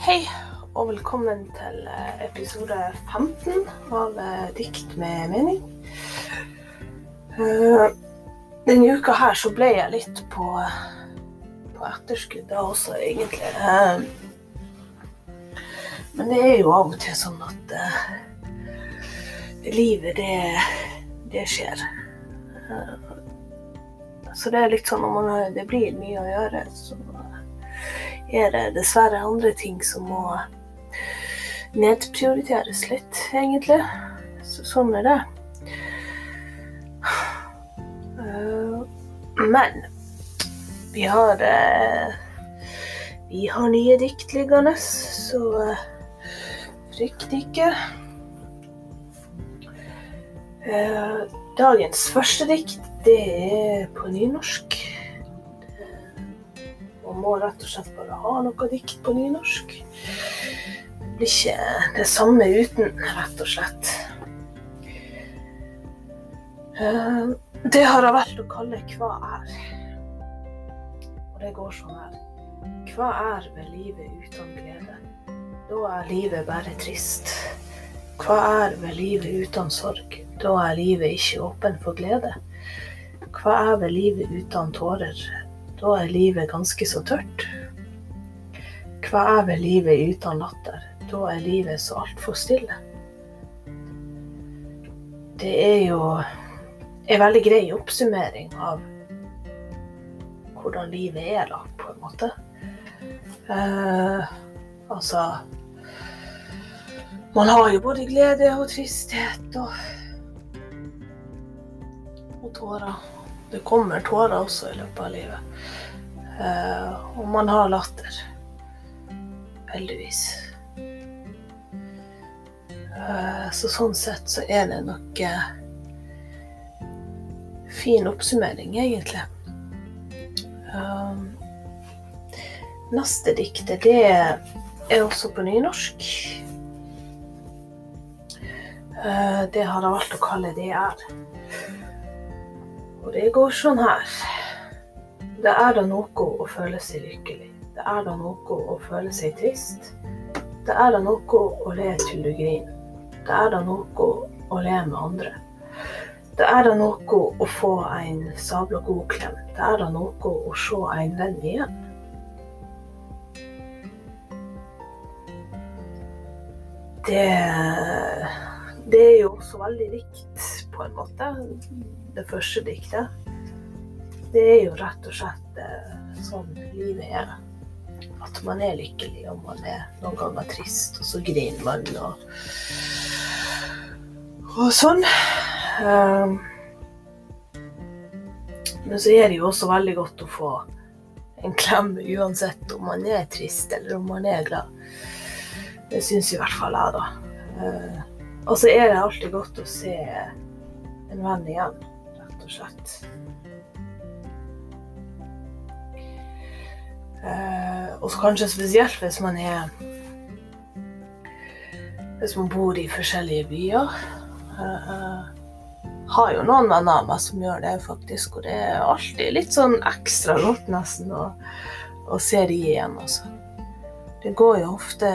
Hei, og velkommen til eh, episode 15 av eh, Dikt med mening. Eh, Denne uka her så ble jeg litt på, på etterskudd da også, egentlig. Men det er jo av og til sånn at livet, det, det skjer. Så det er litt sånn når det blir mye å gjøre, så er det dessverre andre ting som må nedprioriteres litt, egentlig. Så, sånn er det. Eh, Men vi har eh, Vi har nye dikt liggende, så eh, frykt ikke. Dagens første dikt, det er på nynorsk. Må rett og slett bare ha noe dikt på nynorsk. Det blir ikke det samme uten, rett og slett. Eh, Det har jeg valgt å kalle Hva er? Og det går sånn her. Hva er ved livet uten glede? Da er livet bare trist. Hva er ved livet uten sorg? Da er livet ikke åpen for glede. Hva er ved livet uten tårer? Da er livet ganske så tørt. Hva er livet uten latter? Da er livet så altfor stille. Det er jo en veldig grei oppsummering av hvordan livet er, da, på en måte. Uh, altså Man har jo både glede og tristhet og, og tårer. Det kommer tårer også i løpet av livet. Uh, og man har latter. Heldigvis. Uh, så sånn sett så er det nok uh, fin oppsummering, egentlig. Neste diktet, det er også på nynorsk. Det har jeg valgt å kalle 'Det er'. Og det går sånn her. Det er da noe å føle seg lykkelig. Det er da noe å føle seg trist. Det er da noe å le til du griner. Det er da noe å le med andre. Det er da noe å få en sabla god klem. Det er da noe å se en venn igjen. Det, det er jo også veldig likt, på en måte, det første diktet. Det er jo rett og slett eh, sånn livet er. At man er lykkelig, og man er noen ganger trist, og så griner man og, og sånn. Um, men så er det jo også veldig godt å få en klem uansett om man er trist eller om man er glad. Det syns i hvert fall jeg, da. Uh, og så er det alltid godt å se en venn igjen, rett og slett. Uh, og kanskje spesielt hvis man er Hvis man bor i forskjellige byer. Uh, har jo noen venner av meg som gjør det, faktisk. Og det er alltid litt sånn ekstra godt nesten å, å se de igjen, altså. Det går jo ofte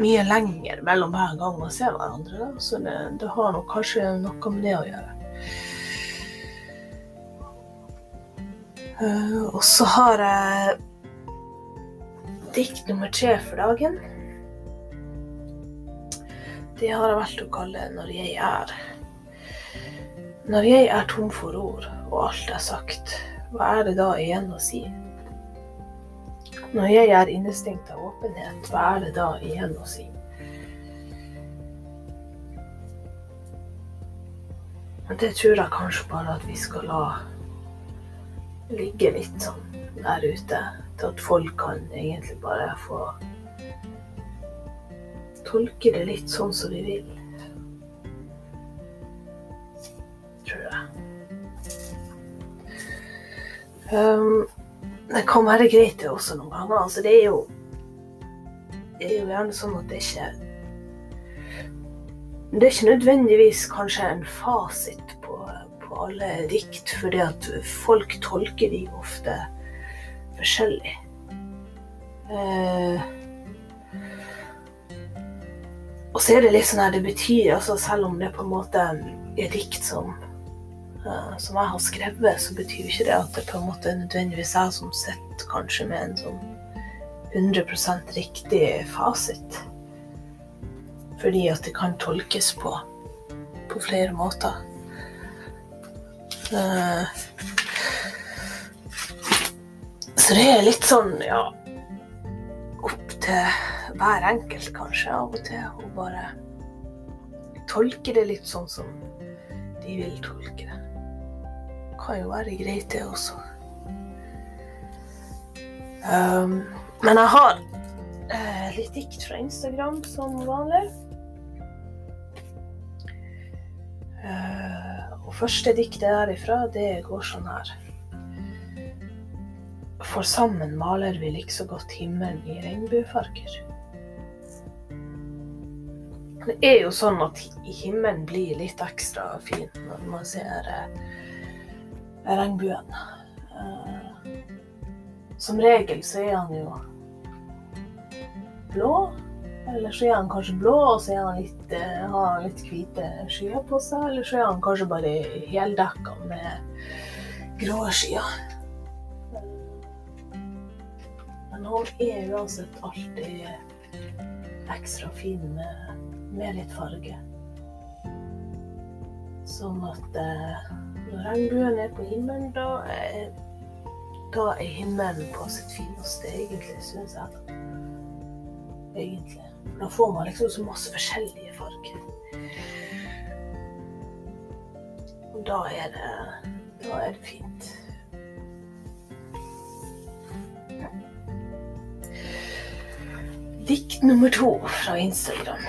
mye lenger mellom hver gang man ser hverandre. Da. Så det, det har nok kanskje noe med det å gjøre. Uh, og så har jeg dikt nummer tre for dagen. Det har jeg valgt å kalle 'Når jeg er'. Når jeg er tom for ord, og alt er sagt, hva er det da igjen å si? Når jeg er innestengt av åpenhet, hva er det da igjen å si? Men det tror jeg kanskje bare at vi skal la ligge litt sånn der ute. Til at folk kan egentlig bare få tolke det litt sånn som de vil. Tror jeg. Um, det kan være greit det også noen ganger. Altså, det er jo Det er jo gjerne sånn at det ikke Det er ikke nødvendigvis kanskje en fasit på, på alle dikt, fordi at folk tolker de ofte forskjellig. Eh, Og så er det litt sånn her, det betyr altså Selv om det på en måte er dikt som, uh, som jeg har skrevet, så betyr ikke det at det på en måte er nødvendigvis jeg som sitter kanskje med en sånn 100% riktig fasit. Fordi at det kan tolkes på, på flere måter. Uh, så det er litt sånn, ja Opp til hver enkelt, kanskje, av og til. å bare tolke det litt sånn som de vil tolke det. Kan jo være greit, det også. Um, men jeg har uh, litt dikt fra Instagram som vanlig. Og første diktet derifra, det går sånn her. For sammen maler vi likså godt himmelen i regnbuefarger. Det er jo sånn at himmelen blir litt ekstra fin når man ser eh, regnbuen. Eh, som regel så er han jo blå. Eller så er han kanskje blå, og så han litt, eh, har han litt hvite skyer på seg. Eller så er han kanskje bare heldekka med grå skyer. Men han er uansett alltid ekstra fin med litt farge. Sånn at eh, når regnbuen er på himmelen, da er, da er himmelen på sitt fineste, egentlig, syns jeg. Egentlig. Da får man liksom så masse forskjellige farger. Og da er det, da er det fint. Dikt nummer to fra Instagram,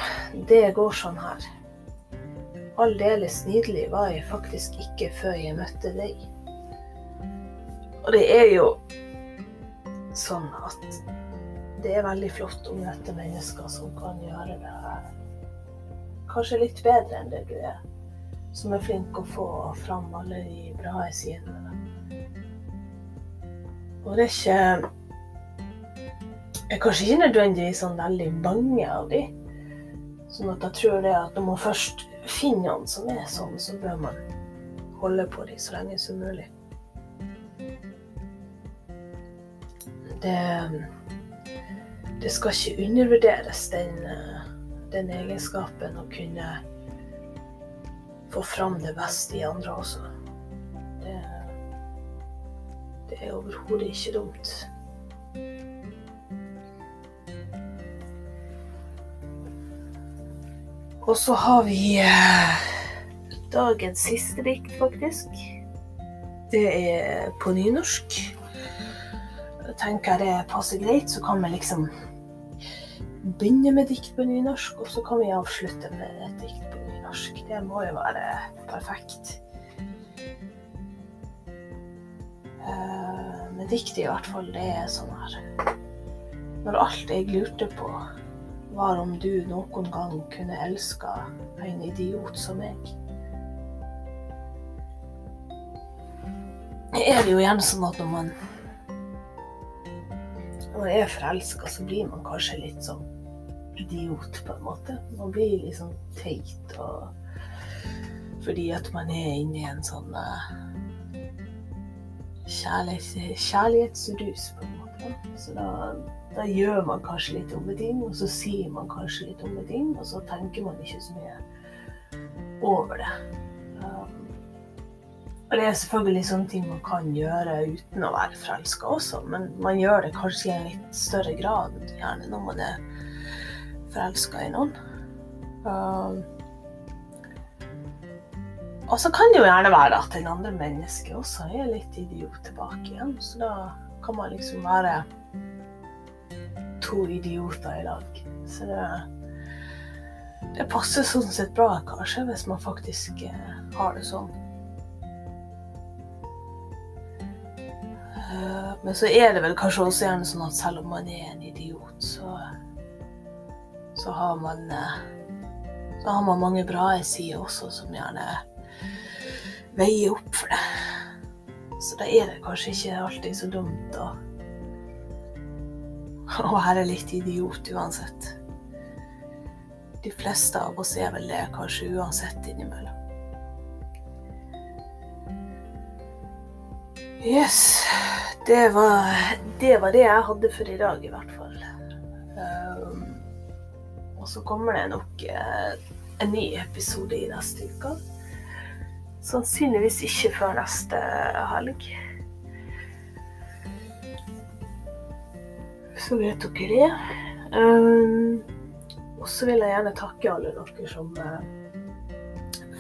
det går sånn her. Aldeles nydelig var jeg faktisk ikke før jeg møtte deg. Og det er jo sånn at det er veldig flott å møte mennesker som kan gjøre det kanskje litt bedre enn det du er. Som er flink å få fram alle de bra sidene. Og det er ikke er kanskje ikke nødvendigvis sånn veldig mange av de. Sånn at jeg tror det at når man først finner han som er sånn, så bør man holde på dem så lenge som mulig. Det, det skal ikke undervurderes, den, den egenskapen å kunne få fram det beste i andre også. Det, det er overhodet ikke dumt. Og så har vi eh, dagens siste dikt, faktisk. Det er på nynorsk. Jeg tenker det passer greit, så kan vi liksom begynne med dikt på nynorsk, og så kan vi avslutte med et dikt på nynorsk. Det må jo være perfekt. Eh, men diktet i hvert fall, det er sånn her Når alt jeg lurte på var om du noen gang kunne elska en idiot som meg. Er Det jo gjerne sånn at når man, når man er forelska, så blir man kanskje litt sånn idiot, på en måte. Man blir litt sånn teit og Fordi at man er inne i en sånn uh, kjærlighets, kjærlighetsrus, på en måte. Så da da gjør man kanskje litt dumme ting, og så sier man kanskje litt dumme ting, og så tenker man ikke så mye over det. Og det er selvfølgelig sånne ting man kan gjøre uten å være forelska også, men man gjør det kanskje i en litt større grad gjerne når man er forelska i noen. Og så kan det jo gjerne være at den andre mennesket også er litt idiot tilbake igjen, så da kan man liksom være to idioter i lag. Så det, det passer sånn sett bra, kanskje, hvis man faktisk eh, har det sånn. Men så er det vel kanskje også gjerne sånn at selv om man er en idiot, så, så har man eh, så har man mange bra sider også, som gjerne veier opp for det. Så da er det kanskje ikke alltid så dumt å å være litt idiot uansett. De fleste av oss er vel det, kanskje uansett innimellom. Yes. Det var, det var det jeg hadde for i dag, i hvert fall. Um, og så kommer det nok uh, en ny episode i neste uke. Sannsynligvis ikke før neste helg. Så vet dere det. Um, og så vil jeg gjerne takke alle dere som uh,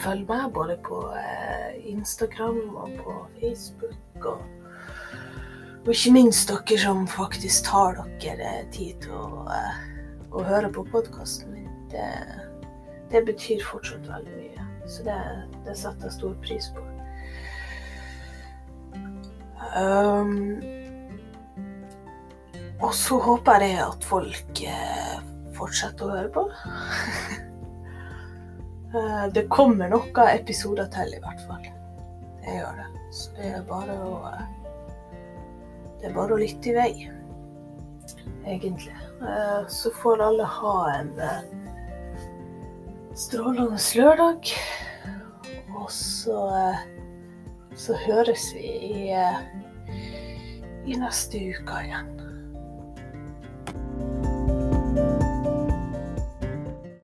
følger meg, både på uh, Instagram og på Facebook og, og ikke minst dere som faktisk tar dere tid til å, uh, å høre på podkasten min. Det, det, betyr fortsatt veldig mye. Så det, det setter jeg stor pris på. Um, og så håper jeg at folk eh, fortsetter å høre på. Uh, det kommer noen episoder til, i hvert fall. Det gjør det. Så det er bare å Det er bare å lytte i vei, egentlig. Eh, så får alle ha en eh, strålende lørdag. Og så, eh, så høres vi i, i neste uke igjen.